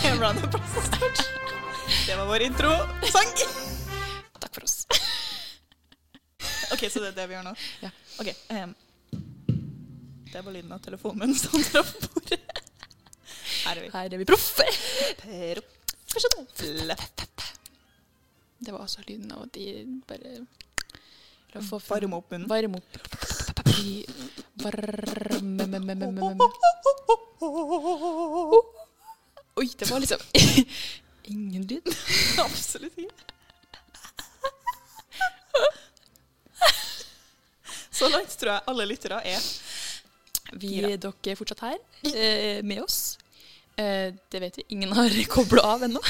Det er. Det var vår intro-sang. Takk for oss. OK, så det er det vi gjør nå? Ja. OK. um, det var lyden av telefonen min som traff bordet. Her er vi. Her er vi proffe. Det var altså lyden av at de bare Varme opp munnen. Varme opp. Varme Oi, det var liksom ingen lyd. Absolutt ingen. Så langt tror jeg alle lyttere er. Vi er dere er fortsatt her eh, med oss. Eh, det vet vi. Ingen har kobla av ennå.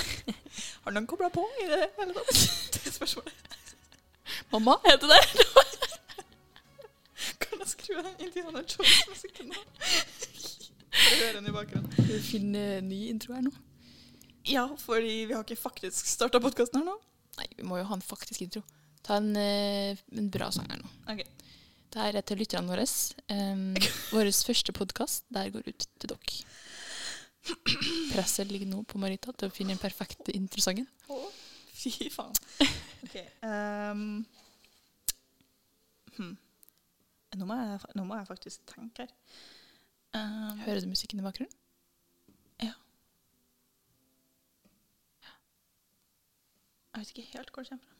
Har noen kobla på i det hele tatt? Det er spørsmålet. Mamma, er det? Kan jeg skru av Indiana Jones-musikken nå? Skal vi finne ny intro her nå? Ja, fordi vi har ikke faktisk starta podkasten her nå. Nei, vi må jo ha en faktisk intro. Ta en, eh, en bra sang her nå. Okay. Det her er til lytterne våre. Um, Vår første podkast der går ut til dere. Presset ligger nå på Marita til å finne den perfekte introsangen. Fy faen. Ok. um, hmm. nå, må jeg, nå må jeg faktisk tenke her. Um, Hører du musikken i bakgrunnen? Ja. Jeg vet ikke helt hvor det kommer fra.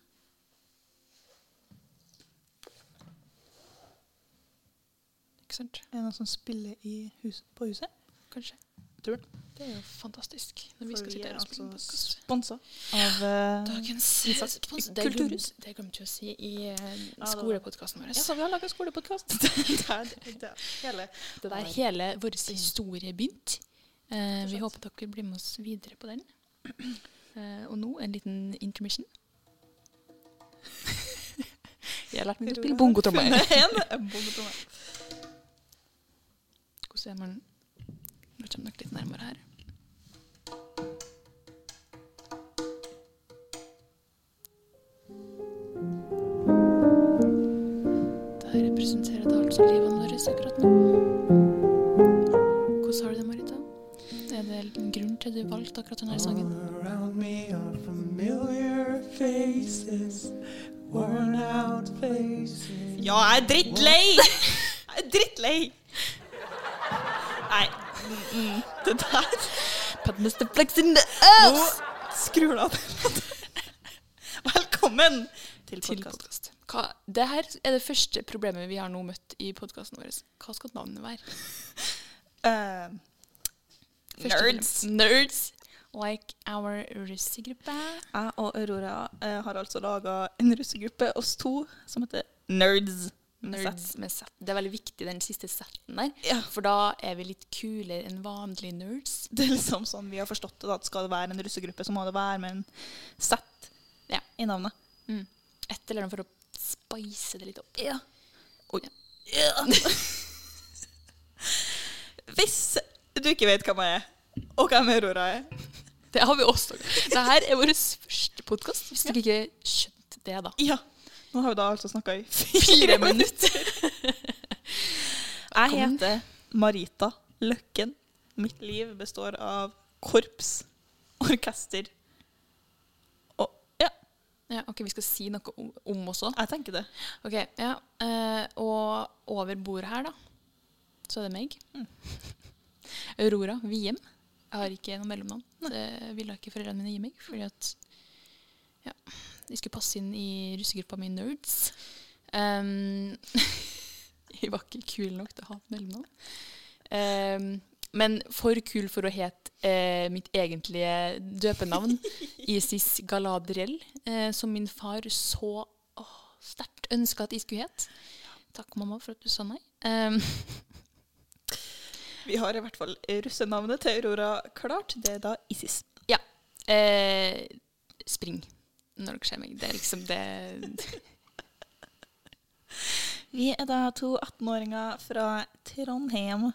Ikke sant? Er det noen som spiller i hus, på huset? Kanskje. Tror du? Det er jo fantastisk når vi skal sitte er her og spille altså podkast. Sponsa av uh, Dagens Isak Det Kulturhus. det glemte vi å si i uh, skolepodkasten vår. Ja, så vi har laga skolepodkast. det det hele Det der hele vår historie begynte. Uh, vi håper dere blir med oss videre på den. Uh, og nå en liten intermission. Jeg har lært meg å spille bongotrommer. Hvordan er man Nå kommer dere litt nærmere her. Der representerer det altså livet vårt akkurat nå. Hvordan har du det, Marita? Er det en grunn til at du valgte akkurat denne sangen? Around me are familiar faces, worn out faces. Ja, jeg er drittlei! Jeg er drittlei! Mm, det der Put Mr. Flex in the Nå skrur du av. Velkommen til podkast. Det her er det første problemet vi har nå møtt i podkasten vår. Hva skal navnet være? Uh, nerds. Nerds. Like our russegruppe. Jeg og Aurora eh, har altså laga en russegruppe, oss to, som heter Nerds. Nerds med Z. Det er veldig viktig, den siste Z-en der. Ja. For da er vi litt kulere enn vanlige nerds. Det er liksom sånn vi har forstått det, da, at skal det være en russegruppe, så må det være med en Z Ja. i navnet. Mm. Et eller annet for å spice det litt opp. Ja. Oi. Ja. Hvis du ikke vet hvem jeg er, og hvem Aurora er Det har vi også. Dette er vår første podkast. Hvis du ikke skjønte det, da. Ja. Nå har vi da altså snakka i fire minutter. Jeg heter Marita Løkken. Mitt liv består av korps, orkester og Ja, Ja, ok, Vi skal si noe om, om også. jeg tenker det. Ok, ja. eh, og over bordet her, da, så er det meg. Mm. Aurora Wiem. Jeg har ikke noe mellomnavn. Det ville ikke foreldrene mine gi meg, fordi at ja, de skulle passe inn i russegruppa mi Nerds. Um, jeg var ikke kul nok til å ha et mellomnavn. Um, men for kul for å hete eh, mitt egentlige døpenavn, Isis Galadriel, eh, som min far så åh, sterkt ønska at jeg skulle hete. Takk, mamma, for at du sa nei. Um, Vi har i hvert fall russenavnet til Aurora klart. Det er da Isis. ja. Eh, spring når dere ser meg. Det er liksom det Vi er da to 18-åringer fra Trondheim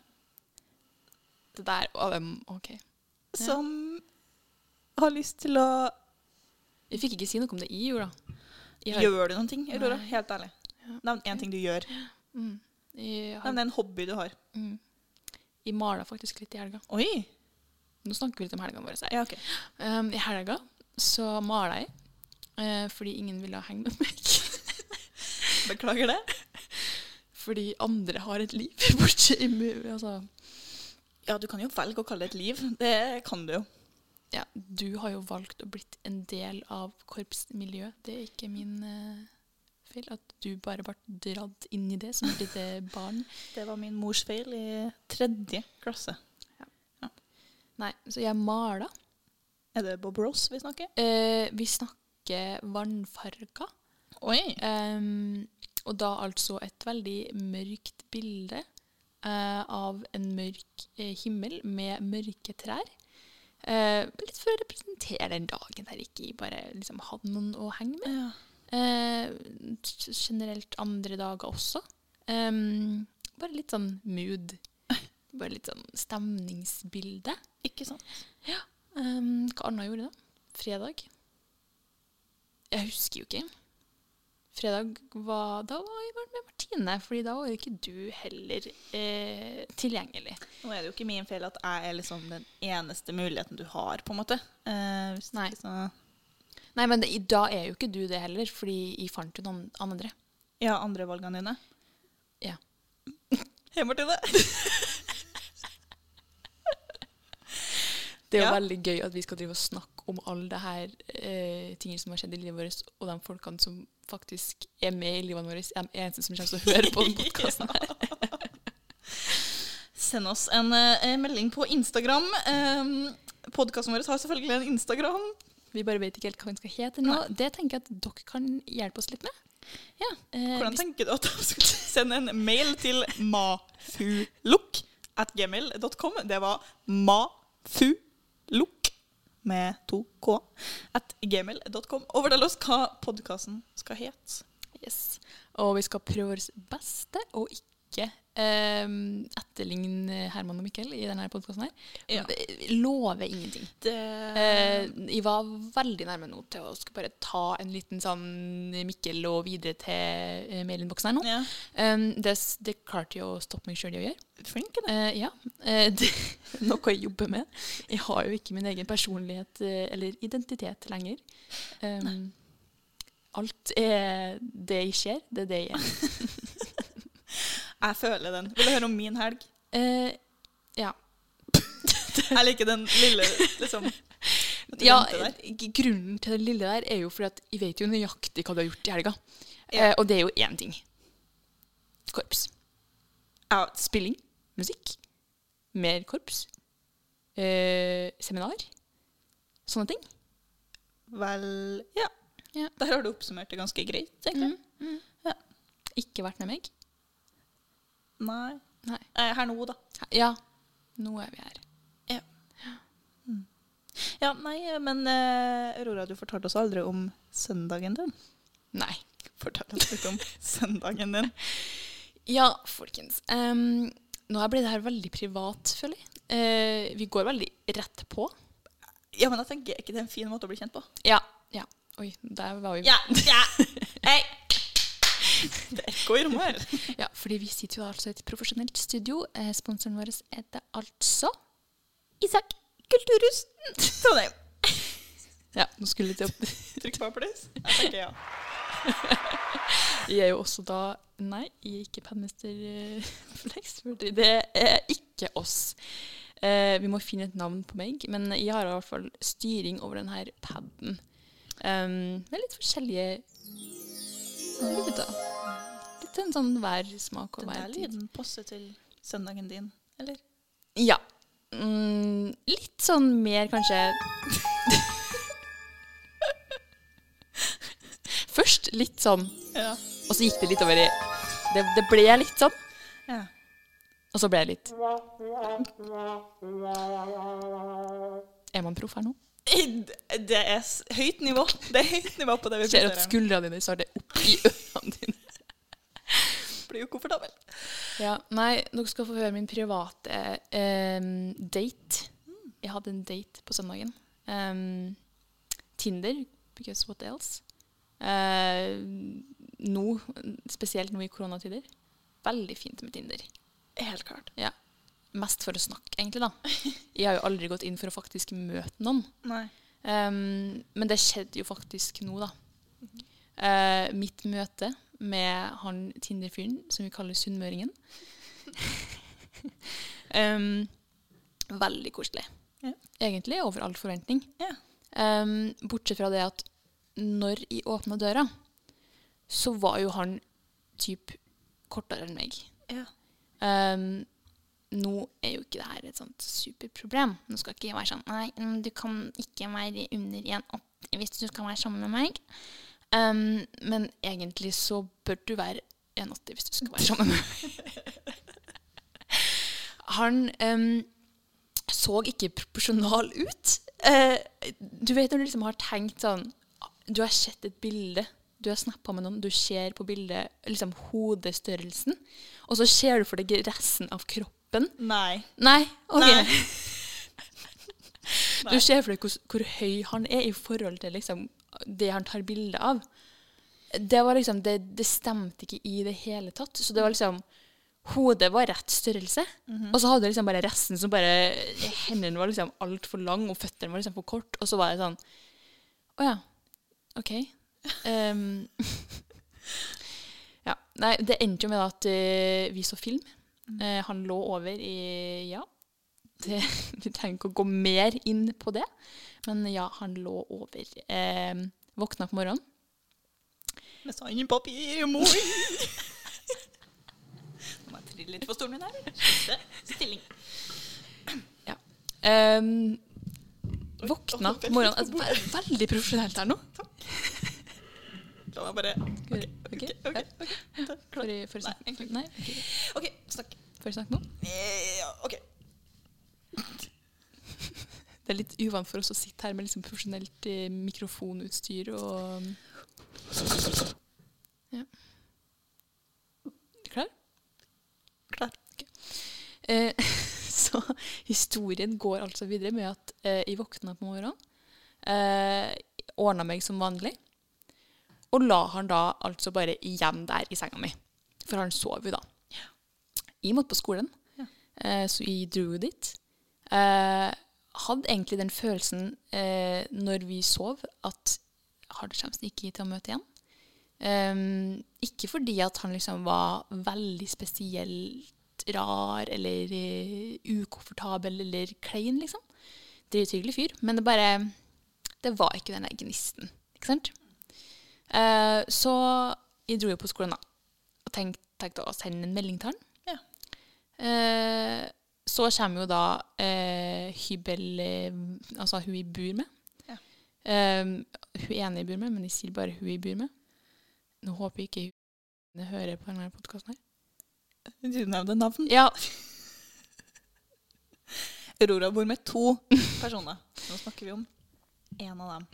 Det der um, OK. som har lyst til å Jeg fikk ikke si noe om det jeg gjorde, da. Har, Gjør du noen ting, Aurora? Helt ærlig. Ja. Nevn én ting du gjør. mm, har Nevn en hobby du har. mm, Jeg mala faktisk litt i helga. Oi. Nå snakker vi litt om helgene våre. Ja, okay. Um, I helga så mala jeg eh, fordi ingen ville hengt med meg. Beklager det. fordi andre har et liv borte i. Altså, Ja, du kan jo velge å kalle det et liv. Det kan du jo. ja, du har jo valgt å blitt en del av korpsmiljøet. Det er ikke min eh, feil at du bare ble dratt inn i det som et lite barn. Det var min mors feil i tredje klasse. Nei, så jeg mala. Er det Bob Ross vi snakker? Eh, vi snakker vannfarga. Oi. Um, og da altså et veldig mørkt bilde uh, av en mørk eh, himmel med mørke trær. Uh, litt for å representere den dagen der ikke bare liksom hadde noen å henge med. Ja. Uh, generelt andre dager også. Um, bare litt sånn mood. Bare litt sånn stemningsbilde. Ikke sant? Ehm, hva annet gjorde da? Fredag? Jeg husker jo ikke. Fredag var Da var jeg med Martine, Fordi da var jo ikke du heller eh, tilgjengelig. Nå er det jo ikke min feil at jeg er liksom den eneste muligheten du har, på en måte. Eh, hvis Nei. Nei, men det, da er jo ikke du det heller, fordi jeg fant jo noen andre. Ja, andre valgene dine. Ja. Hei, Martine. Det er jo Ja. veldig gøy at vi skal drive og snakke om alle det her eh, tingene som har skjedd i livet vårt, og de folkene som faktisk er med i livet vårt, er de eneste som kommer til å høre på denne podkasten. Send oss en eh, melding på Instagram. Eh, Podkasten vår har selvfølgelig en Instagram. Vi bare vet ikke helt hva den skal hete nå. Det tenker jeg at dere kan hjelpe oss litt med. Ja. Eh, Hvordan tenker du at de skal sende en mail til mafuluk at gmail.com? Det var mafuluk med to k at gmail.com. Og fortell oss hva podkasten skal hete. Yes. Og vi skal prøve vårt beste og ikke etterligne Herman og Mikkel i denne podkasten her. Ja. Lover ingenting. Det, Eh, jeg var veldig nærme nå til å skulle bare ta en liten sånn Mikkel og videre til eh, mailinnboksen her nå. ja. Um, det, det klarte jeg å stoppe meg sjøl i å gjøre. Flink det. Eh, ja. Eh, det er noe jeg jobber med. Jeg har jo ikke min egen personlighet eh, eller identitet lenger. Um, alt er det jeg ser, det er det jeg er. Jeg føler den. Vil du høre om min helg? Eh, ja. Jeg liker den lille liksom ja, g- grunnen til det lille der er jo fordi at jeg vet jo nøyaktig hva du har gjort i helga. Ja. Eh, og det er jo én ting. Korps. Ja, Spilling. Musikk. Mer korps. Eh, seminar. Sånne ting. vel Ja. Ja. Der har du oppsummert det ganske greit, egentlig. Ja. Ikke vært med meg. Nei. Nei. Eh, Her nå, da. Ja, nå er vi her. Ja, nei, men eh, Aurora, du fortalte oss aldri om søndagen din. Nei. Fortell oss litt om søndagen din. Ja, folkens. Um, nå blir det her veldig privat, føler jeg. Uh, vi går veldig rett på. Ja, men jeg tenker, er ikke det en fin måte å bli kjent på? Ja. ja. Oi, der var vi Ja, ja, hei! Det er ekko i rommet her. Ja, fordi vi sitter jo altså i et profesjonelt studio. Eh, sponsoren vår er det altså Isak, Kulturhus, Trondheim. Ja, nå skulle jeg til å Trykk på applaus. Jeg tenker ja. Jeg er jo også da Nei, jeg er ikke pennmester eh. Det er ikke oss. Eh, vi må finne et navn på meg, men jeg har i hvert fall styring over denne paden. Um, med litt forskjellige lyder. Litt en sånn hver smak og Den hver der tid. lyden passer til søndagen din, eller? Ja. Mm, litt sånn mer kanskje Først litt sånn, Ja. og så gikk det litt over i Det, det ble litt sånn, ja. og så ble jeg litt Er man proff her nå? Det er høyt nivå. Det er høyt nivå på det vi Ser at skuldrene dine starter opp i ørene dine. Blir jo komfortabel. Ja, nei, dere skal få høre min private em, date. Jeg hadde en date på søndagen. Um, Tinder, because what else? Uh, nå, spesielt nå i koronatider. Veldig fint med Tinder. Helt klart. Ja. Mest for å snakke, egentlig. da. Jeg har jo aldri gått inn for å faktisk møte noen. Ehm, men det skjedde jo faktisk nå, da. Eh, mitt møte med han Tinder-fyren som vi kaller sunnmøringen. um, veldig koselig. Ja. Egentlig over all forventning. Ja. Um, bortsett fra det at når jeg åpna døra, så var jo han typ kortere enn meg. Ja. Ehm, nå er jo ikke det her et sånt superproblem. Nå skal ikke jeg være sånn Nei, mm, du kan ikke være under 1,80 hvis du skal være sammen med meg. Um, men egentlig så bør du være 1,80 hvis du skal være sammen med meg. Han um, så ikke proporsjonal ut. Uh, du vet når du liksom har tenkt sånn Du har sett et bilde, du har snappa med noen, du ser på bildet liksom hodestørrelsen, og så ser du for deg resten av kroppen. Nei. Nei, OK. Nei. Du ser for deg hvor, hvor høy han er i forhold til liksom, det han tar bilde av. Det, var liksom, det, det stemte ikke i det hele tatt. Så det var liksom Hodet var rett størrelse, og så hadde du liksom bare resten som bare Hendene var liksom altfor lang, og føttene var liksom for kort. Og så var det sånn Å ja. OK. Um, ja. Nei, det endte jo med at uh, vi så film. Eh, han lå over i Ja. Det, vi trenger ikke å gå mer inn på det, men ja, han lå over. Eh, våkna på morgenen. Med sandpapir, moi. Nå må jeg trille litt på stolen min her. Skifte stilling. Um, våkna på morgenen altså, Veldig profesjonelt her nå. La meg bare Ok, OK. ok, okay. ja. ok. Får jeg, Nei, snakke? Nei, ok. Snakk. Får jeg snakke nå? Ja, OK. Det er litt uvant for oss å sitte her med liksom profesjonelt eh, mikrofonutstyr og Ja. Du klar? Klar. Eh, så historien går altså videre med at eh, jeg våkna på morgenen, eh, ordna meg som vanlig, og la han da altså bare igjen der i senga mi. For han sov jo da. Jeg måtte på skolen, Ja. eh, så jeg dro dit. Eh, hadde egentlig den følelsen eh, når vi sov, at har det sjansen ikke til å møte igjen. Ehm, ikke fordi at han liksom var veldig spesielt rar eller ukomfortabel eller klein, liksom. Drithyggelig fyr. Men det bare Det var ikke den der gnisten. Ikke sant? Eh, så jeg dro jo på skolen, da. Og tenkte, tenkte å sende en melding til han. Ja. Eh, så kommer jo da eh, hybel eh, Altså hun jeg bor med. Ja. Eh, hun ene jeg bor med, men jeg sier bare hun jeg bor med. Nå håper jeg ikke hun hører på denne podkasten her. Du nevnte navn. Ja, Aurora bor med to personer. Nå snakker vi om én av dem.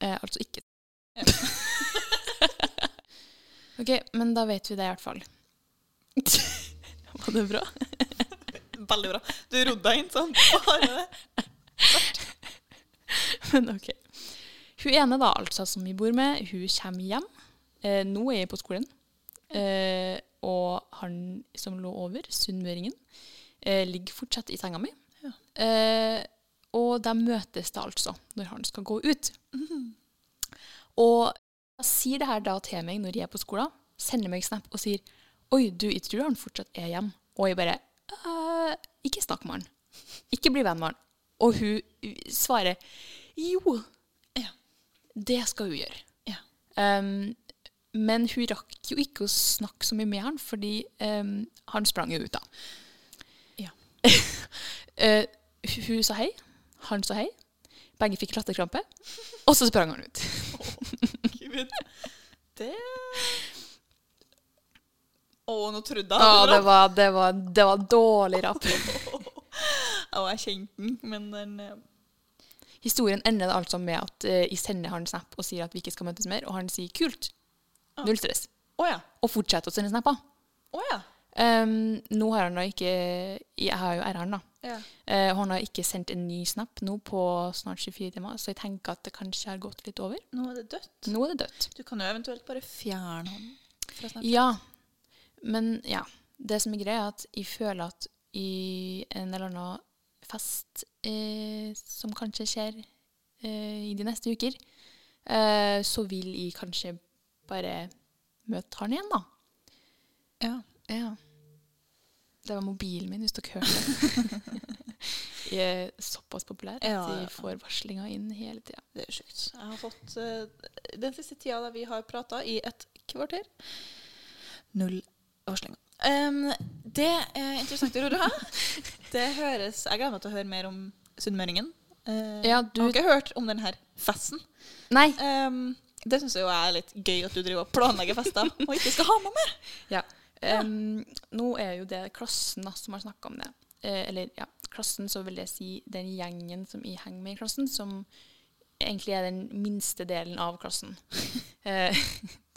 eh, altså ikke. Ja. ok, men da vet vi det i hvert fall. Var det bra? Veldig bra. Du rodde deg inn sånn. Bare det. Men ok. Hun ene da, altså, som vi bor med, hun kommer hjem. Eh, nå er jeg på skolen. Eh, og han som lå over, sunnmøringen, eh, ligger fortsatt i senga mi. Ja. Eh, og de møtes da altså når han skal gå ut. Og jeg sier det her da til meg når jeg er på skolen, sender meg snap og sier Oi, du, jeg tror han fortsatt er hjemme. Og jeg bare «Øh, Ikke snakk med han. Ikke bli venn med han. Og hun svarer jo, Ja. det skal hun gjøre. Ja. Um, men hun rakk jo ikke å snakke så mye med han, fordi um, han sprang jo ut, da. Ja. uh, hun sa hei, han sa hei. Begge fikk latterkrampe, og så sprang han ut. Gud. Det Å, nå trodde jeg Ja, det var, det var, det var dårlig rapp. Ja, jeg kjente den, men den eh, Historien ender altså med at uh, jeg sender han snap og sier at vi ikke skal møtes mer, og han sier kult. Ah. Null stress. Oh, ja. Og fortsetter å sende snapper. Oh, ja. Um, nå har han da ikke Jeg har jo R-en, da. Ja. Eh, han har ikke sendt en ny snap nå på snart 24 timer, så jeg tenker at det kanskje har gått litt over. Nå er det dødt. Nå er det dødt. Du kan jo eventuelt bare fjerne han fra Snapchat. Ja, men ja. Det som er greia, er at jeg føler at i en eller annen fest eh, som kanskje skjer eh, i de neste uker, eh, så vil jeg kanskje bare møte han igjen, da. Ja. Ja. Det var mobilen min, hvis dere hørte det. Jeg er såpass populær at Ja, ja, ja. de får varslinger inn hele tida. Det er sjukt. Jeg har fått uh, den siste tida da vi har prata i et kvarter Null varslinger. Um, det er interessant, Aurora. Det høres Jeg gleder meg til å høre mer om sunnmøringen. Uh, Ja, du- Jeg har ikke hørt om denne festen. Nei! Um, det syns jeg er litt gøy at du driver og planlegger fester og ikke skal ha med mer. Ja. Em, nå er jo det klassen da, som har snakka om det. Eh, eller ja, klassen, så vil jeg si den gjengen som jeg henger med i klassen, som egentlig er den minste delen av klassen. Eh,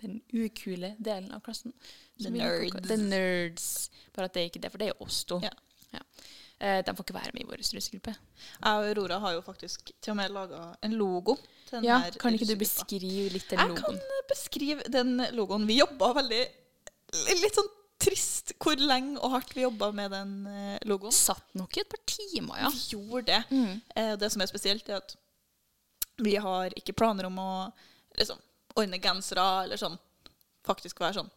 den ukule delen av klassen. The nerds. The nerds. Bare at det er ikke det, for det er oss to. Ja. Ja. Eh, de får ikke være med i vår russegruppe. Jeg og Aurora har jo faktisk til og med laga en logo. til denne Ja, kan ikke du beskrive litt den logoen? Jeg kan beskrive den logoen. Vi jobba veldig Litt sånn trist hvor lenge og hardt vi jobba med den eh, logoen. Satt nok i et par timer, ja. Vi gjorde det. Mm. Eh, Det som er spesielt, er at vi har ikke planer om å liksom, ordne gensere eller sånn. Faktisk være sånn.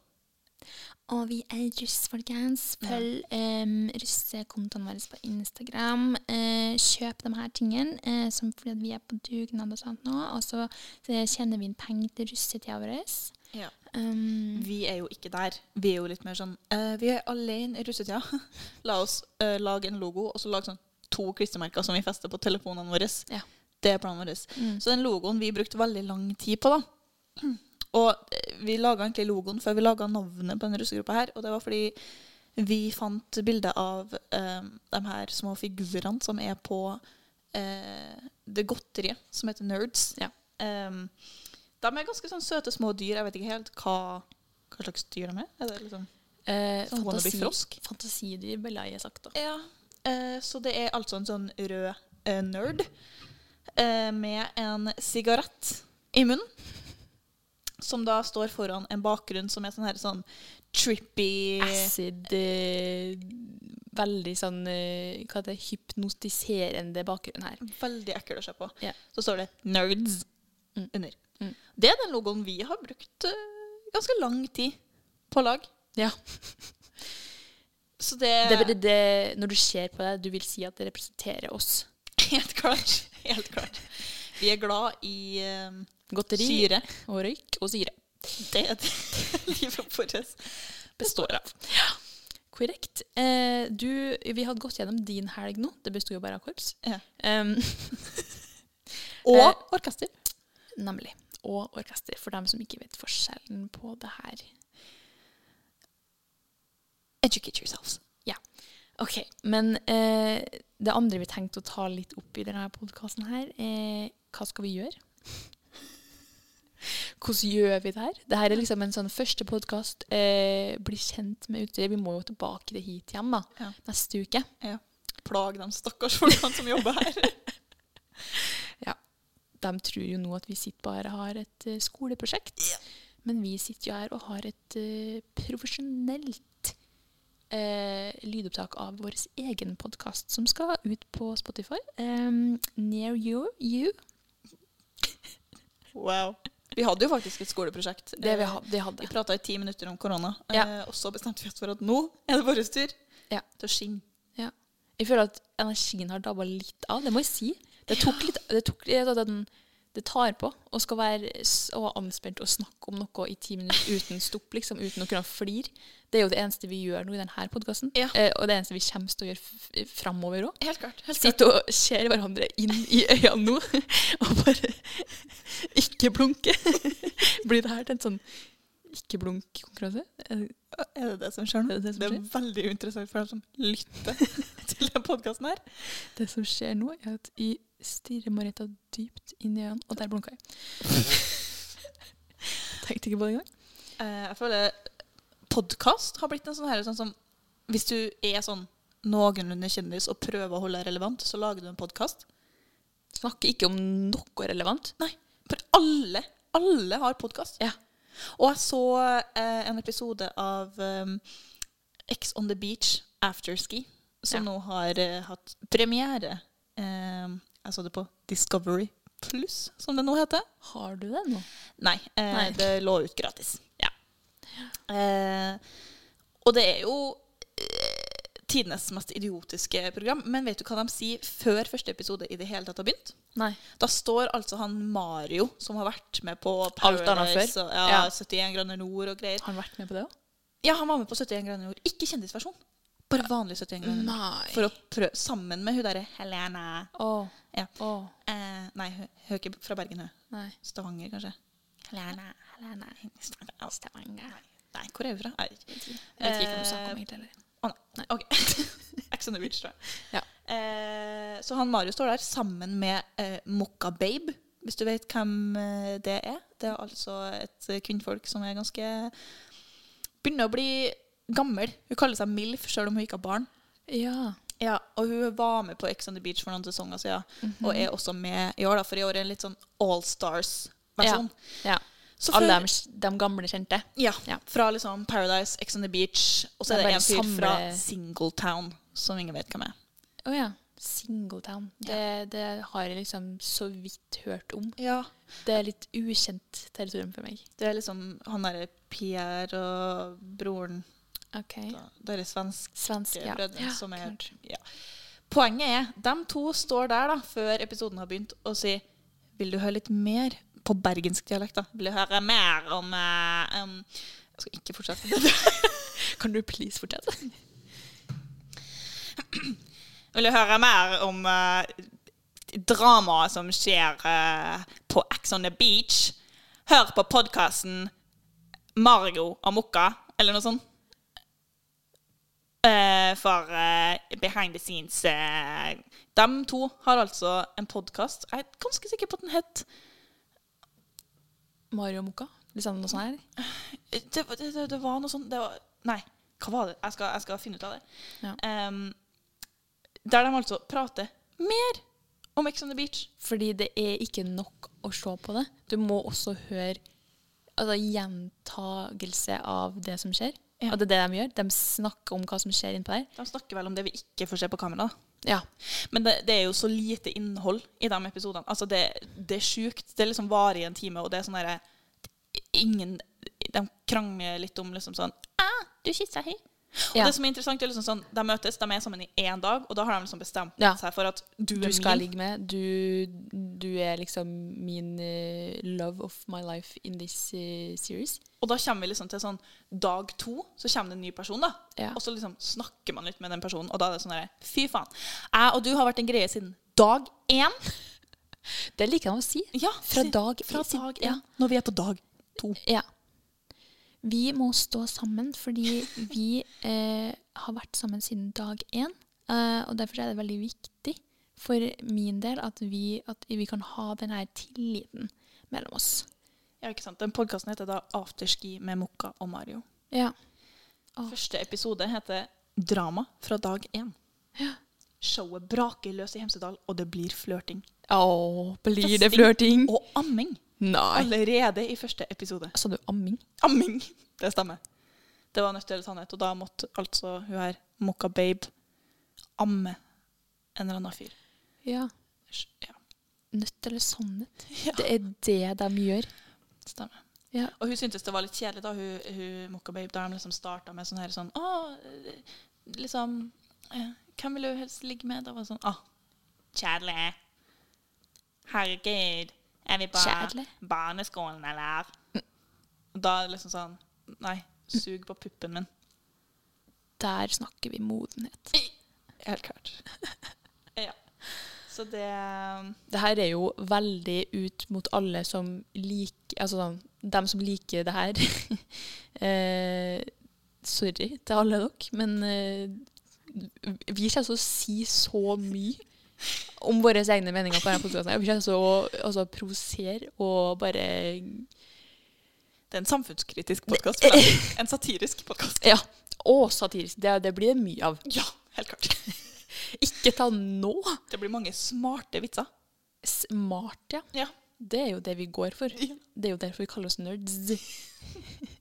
Og vi er russ, folkens. Følg um, russekontoene våre på Instagram. Uh, kjøp de her tingene, uh, som fordi vi er på dugnad og sånt nå. Og så tjener vi inn penger til russetida vår. Um, Vi er jo ikke der. Vi er jo litt mer sånn uh, Vi er alene i russetida. La oss uh, lage en logo, og så lage sånn to klistremerker som vi fester på telefonene våre. Ja. Det er planen vår. Mm. Så den logoen vi brukte veldig lang tid på, da. Og eh, vi laga egentlig logoen før vi laga navnet på denne russegruppa her. Og det var fordi vi fant bilde av eh, de her små figurene som er på uh, det godteriet som heter Nerds. Ja. Em, de er ganske sånn søte små dyr. Jeg vet ikke helt hva, hva slags dyr de er. Er det liksom eh, Sånn fantasi? Fantasidyr, ville jeg sagt. da. Ja. Eh, så det er altså en sånn rød eh, nerd eh, med en sigarett i munnen. Som da står foran en bakgrunn som er sånn her sånn trippy Acid eh, Veldig sånn eh, Hva heter det? Hypnotiserende bakgrunn her. Veldig ekkel å se på. Yeah. Så står det 'Nerds' Mm. under. Mm. Det er den logoen vi har brukt eh, ganske lang tid på lag. Ja. Så det, Det, det, det, når du ser på det, du vil si at det representerer oss. Helt klart. Helt klart. Vi er glad i eh, Godteri syre. og røyk og syre. Det er det livet vårt består av. Ja. Korrekt. Eh, du, vi hadde gått gjennom din helg nå. Det besto jo bare av korps. Ja. Um, Og Eh, orkester. nemlig. Og orkester, for dem som ikke vet forskjellen på det her. Educate yourselves. Ok, men eh, det andre vi tenkte å ta litt opp i denne podkasten her, er hva skal vi gjøre? Hvordan gjør vi det her? Dette er liksom en sånn første podkast. Eh, bli kjent med utstyret. Vi må jo tilbake det hit igjen da, Ja. neste uke. Plag de stakkars folkene som jobber her. De tror jo nå at vi sitter bare har et uh, skoleprosjekt. Men vi sitter jo her og har et uh, profesjonelt uh, lydopptak av vår egen podkast som skal ut på Spotify. Um, near you. you. Wow. Vi hadde jo faktisk et skoleprosjekt. Det vi, hadde. vi hadde. Vi prata i ti minutter om korona, Ja. eh, og så bestemte vi oss for at nå er det vår tur Ja. til å skinne. Jeg føler at energien har dabba litt av. Det må jeg si. Det tok litt Det, tok, det, den, det tar på å skal være så anspent og snakke om noe i ti minutter uten stopp, liksom, uten å kunne flire. Det er jo det eneste vi gjør nå i denne podkasten. Ja. Eh, og det eneste vi kommer til å gjøre framover òg. Helt klart. Helt klart. Sitte og ser hverandre inn i øynene nå og bare ikke blunke. Blir det her til en sånn ikke-blunk-konkurranse? Er det det som skjer nå? Det det det er veldig interessant for dem som lytter til den podkasten her. Det som skjer nå, er at jeg stirrer Marita dypt inn i øynene, og der blunka jeg. Tenkte ikke på det engang. Uh, jeg føler podkast har blitt en sånn her sånn som Hvis du er sånn noenlunde kjendis og prøver å holde deg relevant, så lager du en podkast. Snakker ikke om noe relevant. Nei. For alle, alle har podkast. Ja. Og jeg så eh, en episode av um, X on the Beach Afterski. Som Ja. nå har uh, hatt premiere. Uh, jeg så det på Discovery Pluss, som det nå heter. Har du det nå? Nei, uh, Nei. det lå ut gratis. Ja. Og det er jo tidenes mest idiotiske program. Men vet du hva de sier før første episode i det hele tatt har begynt? Nei. Da står altså han Mario, som har vært med på Paradise og ja, Ja. 71 grader nord og greier. Har han vært med på det òg? Ja, han var med på 71 grader nord. Ikke kjendisversjon. Bare vanlig 71 grader. Nei. For å prøve sammen med hun derre Helena. Oh. Ja. Oh. Eh, nei, hun hun er ikke fra Bergen, hun. Nei. Stavanger, kanskje. Helena. Helena. Stavanger. Stavanger. Nei, hvor er hun fra? Jeg vet ikke. Jeg vet ikke hva du snakker om egentlig. Å nei. OK. Ex on the Beach, tror jeg. Ja. Eh, så han Mario står der sammen med eh, Mokka Babe, hvis du vet hvem eh, det er. Det er altså et eh, kvinnfolk som er ganske Begynner å bli gammel. Hun kaller seg MILF, selv om hun ikke har barn. Ja. Ja, og hun var med på Ex on the Beach for noen sesonger siden, og er også med i år, da, for i år er det en litt sånn All Stars-versjon. ja. Så Alle de, de gamle kjente. Ja, Ja. fra liksom Paradise, Ex on the Beach, og så er det en fyr fra Singletown, som ingen vet hvem er. Å ja. Singletown. Det, det har jeg liksom så vidt hørt om. Ja. Det er litt ukjent territorium for meg. Det er liksom han derre Pierre og broren Ok. da, Deres svenske Svensk, ja. brødre ja som er ja. Poenget er, de to står der da, før episoden har begynt, og sier Vil du høre litt mer på bergensk dialekt, da? Vil du høre mer om uh, um, Jeg skal ikke fortsette. Kan du please fortsette? Vil du høre mer om uh, dramaet som skjer uh, på Ex on the Beach? Hør på podkasten Margo og Mokka, eller noe sånt. Eh, for uh, behind the scenes uh, De to har altså en podkast. Jeg er ganske sikker på at den het Mario Mokka? Liksom noe sånt her? det, det, det, det var noe sånt det var, Nei, hva var det? Jeg skal, jeg skal finne ut av det. Ja. Um, der de altså prater mer om Ex on the Beach. Fordi det er ikke nok å se på det. Du må også høre altså, gjentagelse av det som skjer. Ja. Og det er det de gjør. De snakker om hva som skjer innpå der. De snakker vel om det vi ikke får se på kamera. Ja. Men det, det er jo så lite innhold i de episodene. Altså det, det er sjukt. Det liksom varer i en time, og det er sånn derre Ingen De krangler litt om liksom sånn ah, 'Du kyssa hei.' Og Ja. det som er interessant, er liksom sånn De møtes, de er sammen i én dag, og da har de liksom bestemt Ja. seg for at du, Du er skal min. ligge med. Du, du er liksom min uh, love of my life in this uh, series. Og da kommer vi liksom til sånn dag to, så kommer det en ny person, da. Ja. Og så liksom snakker man litt med den personen, og da er det sånn derre Fy faen. Jeg og du har vært en greie siden dag én. Det liker han å si. Ja, Fra dag fra dag ja. én. Når vi er på dag to. Ja. Vi må stå sammen fordi vi eh, har vært sammen siden dag én. Eh, og derfor er det veldig viktig for min del at vi, at vi kan ha denne tilliten mellom oss. Ja, ikke sant? Den podkasten heter da Afterski med Mokka og Mario. Ja. Første episode heter Drama fra dag én. Ja. Showet braker løs i Hemsedal, og det blir flørting. Å, blir det flørting? Og amming. Nei. Allerede i første episode. Sa du amming? Amming! Det stemmer. Det var nødt til sannhet, og da måtte altså hun her, Mokka Babe, amme en eller annen fyr. Ja. Ja, Nødt eller sannhet? Ja. Det er det de gjør. stemmer. Ja. Og hun syntes det var litt kjedelig da hun, hun Mokka Babe, da de liksom starta med sånn her sånn Å, liksom eh, Hvem vil du helst ligge med? Det var sånn Å, kjedelig. Herregud. Er vi på Kjedelig? barneskolen, eller? Og Da er det liksom sånn Nei, sug på puppen min. Der snakker vi modenhet. Helt klart. ja. Så det Det her er jo veldig ut mot alle som liker Altså sånn, dem som liker det her. eh, sorry til alle dere, men eh, vi kommer til å si så mye om våre egne meninger på denne podkasten. Vi kommer til å altså, provosere og bare Det er en samfunnskritisk podkast. En satirisk podkast. Ja. Og satirisk. Det, det blir det mye av. Ja, helt klart. Ikke ta nå! Det blir mange smarte vitser. Smart, ja. Ja. Det er jo det vi går for. Ja. Det er jo derfor vi kaller oss nerds.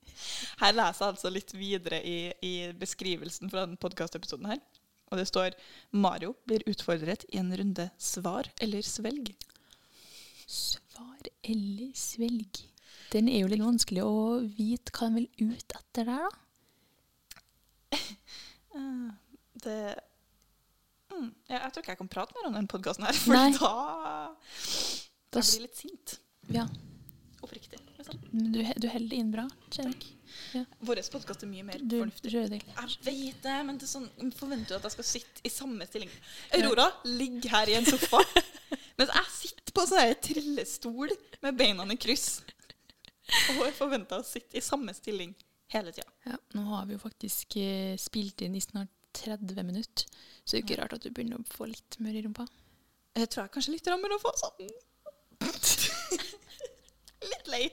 Her leser jeg altså litt videre i, i beskrivelsen fra den podkastepisoden her. Og det står Mario blir utfordret i en runde svar eller svelg. Svar eller svelg? Den er jo litt vanskelig å vite hva en vil ut etter der, da. Eh, Det mm, ja, Jeg tror ikke jeg kan prate mer om den podkasten her, for Nei. Da Jeg blir jeg litt sint. Ja, Oppriktig. Du, du holder det inn bra, Ja. Vår podkast er mye mer Du fornuftig. Jeg vet det, men det sånn, forventer du at jeg skal sitte i samme stilling. Aurora ligger her i en sofa, mens jeg sitter på en trillestol med beina i kryss. Og jeg forventer å sitte i samme stilling hele tida. Ja, nå har vi jo faktisk eh, spilt inn i snart 30 minutter, så det er ikke rart at du begynner å få litt mør i rumpa. Jeg tror jeg kanskje litt rammer å få sånn. litt lei.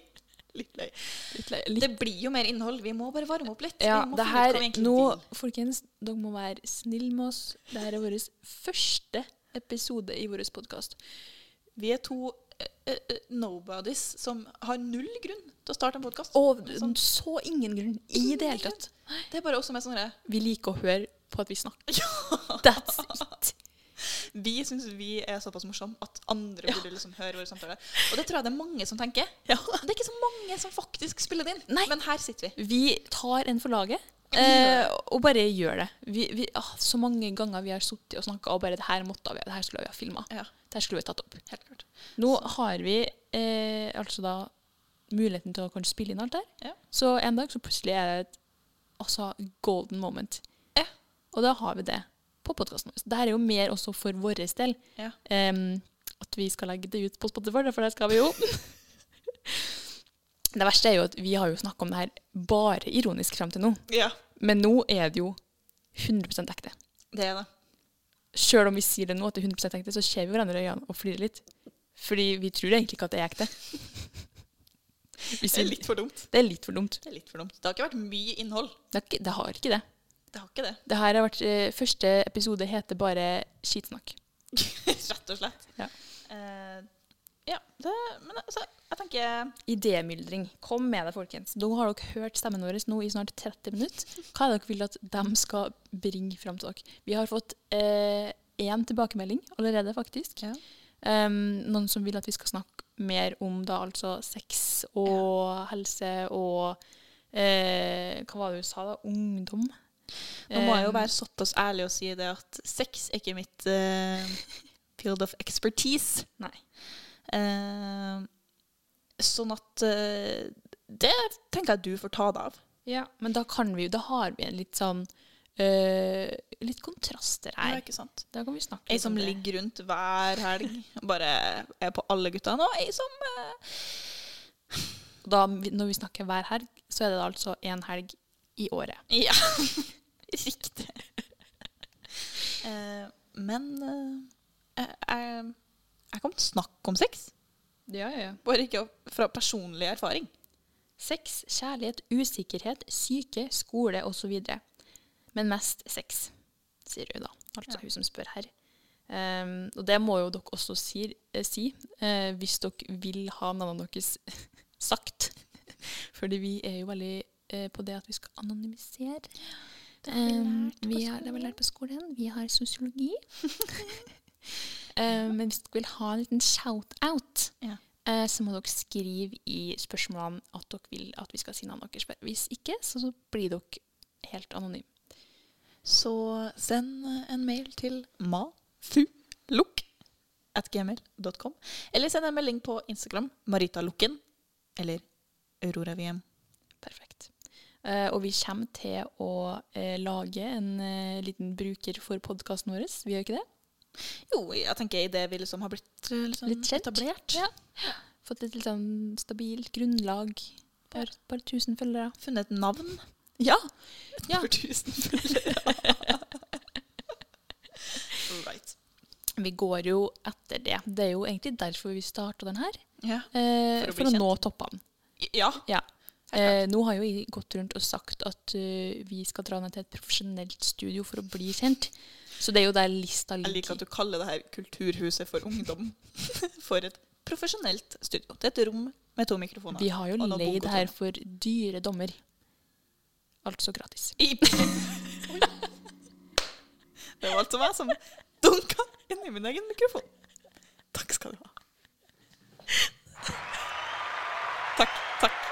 Litt løy. Litt, løy. litt. Det blir jo mer innhold. Vi må bare varme opp litt. Ja, det her, nå, folkens, dere må være snille med oss. Dette er vår første episode i vår podkast. Vi er to eh, eh, nobodies som har null grunn til å starte en podkast. Og Sånn. så ingen grunn i det hele tatt. Det er bare oss som er sånn Vi liker å høre på at vi snakker. That's it. Vi syns vi er såpass morsomme at andre burde liksom høre våre samtaler. Og det tror jeg det er mange som tenker. Ja. Det er ikke så mange som faktisk spiller det inn. Nei. Men her sitter vi. Vi tar en for laget. Eh, og bare gjør det. Vi, vi, ah, så mange ganger vi har sittet og snakka og bare det her måtte vi, det her skulle vi ha filma. Ja, Det her skulle vi ha tatt opp. helt klart. Nå har vi eh, altså da muligheten til å kunne spille inn alt der. Ja. Så en dag så plutselig er det et altså, golden moment. Ja. Og da har vi det på podkasten vår. Dette er jo mer også for vår del. Ja. Um, at vi skal legge det ut på Spotify, for det skal vi jo. det verste er jo at vi har jo snakka om det her bare ironisk frem til nå. Ja, Men nå er det jo 100% ekte. det er det. Sjøl om vi sier det nå at det er 100% ekte, så ser vi hverandre i øynene og flirer litt. Fordi vi tror egentlig ikke at det er ekte. Det er litt for dumt. det er litt for dumt. Det litt for dumt. Det har ikke vært mye innhold. Det, ikke, det har ikke det. Det har ikke det. Det her har vært, eh, Første episode heter bare Skitsnakk. Rett og slett. Ja. Eh, ja det, men altså, jeg tenker Idémyldring. Kom med det, folkens. Nå har dere hørt stemmen vår nå i snart 30 minutter. Hva er det dere vil at de skal bringe fram til dere? Vi har fått én tilbakemelding allerede, faktisk. Ja. Um, noen som vil at vi skal snakke mer om da altså sex og helse og eh, Hva var det du sa, da? Ungdom? Nå må jeg jo være såpass ærlig og si det at sex er ikke mitt uh, field of expertise. Nei. Uh, sånn at uh, Det tenker jeg du får ta deg av. Ja, men da kan vi jo Da har vi en litt sånn Uh, Litt kontraster Ja, her. ikke sant? Da kan vi snakke Ei som ligger rundt hver helg, bare er på alle guttene, og ei som uh... Da, når vi snakker hver helg, så er det altså én helg i året. Ja, riktig. Eh, men eh, jeg, jeg, kan snakke om sex, Ja, ja, ja. bare ikke fra personlig erfaring. Sex, kjærlighet, usikkerhet, syke, skole osv. Men mest sex, sier hun da. Altså Ja. hun som spør her. Um, og det må jo dere også si, eh, si eh, hvis dere vil ha navnene deres sagt. Fordi vi er jo veldig eh, på det at vi skal anonymisere. Vi har, det har vi lært på skolen. Vi har sosiologi. Ehm, men hvis dere vil ha en liten shout-out, Ja. uh, så må dere skrive i spørsmålene at dere vil at vi skal si navnet deres. Hvis ikke, så, så blir dere helt anonyme. Så send en mail til mafulukk.gmail.com. Eller send en melding på Instagram, maritalukken eller Aurora VM. Perfekt. Eh, og vi kommer til å eh, lage en eh, liten bruker for podkasten vår. Vi gjør ikke det? Jo, jeg tenker i det vi liksom har blitt eh, liksom Litt kjent. etablert. Ja. Fått et litt sånn stabilt grunnlag. Par, par tusen følgere. Funnet et navn. Ja! Ja. Tusen følgere. right. Vi går jo etter det. Det er jo egentlig derfor vi starta den her. Ja. Eh, For å for, bli å nå toppene. ja. Ja. Eh, nå har jo jeg gått rundt og sagt at uh, vi skal dra ned til et profesjonelt studio for å bli kjent. Så det er jo der lista Jeg liker at du kaller det her Kulturhuset for ungdom. For et profesjonelt studio. Det er et rom med to mikrofoner. Vi har jo leid her for dyre dommer. Altså gratis. Det var altså meg som dunka inn i min egen mikrofon. Takk skal du ha. Takk, takk.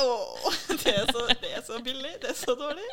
Åh, det er så, det er så billig. Det er så dårlig.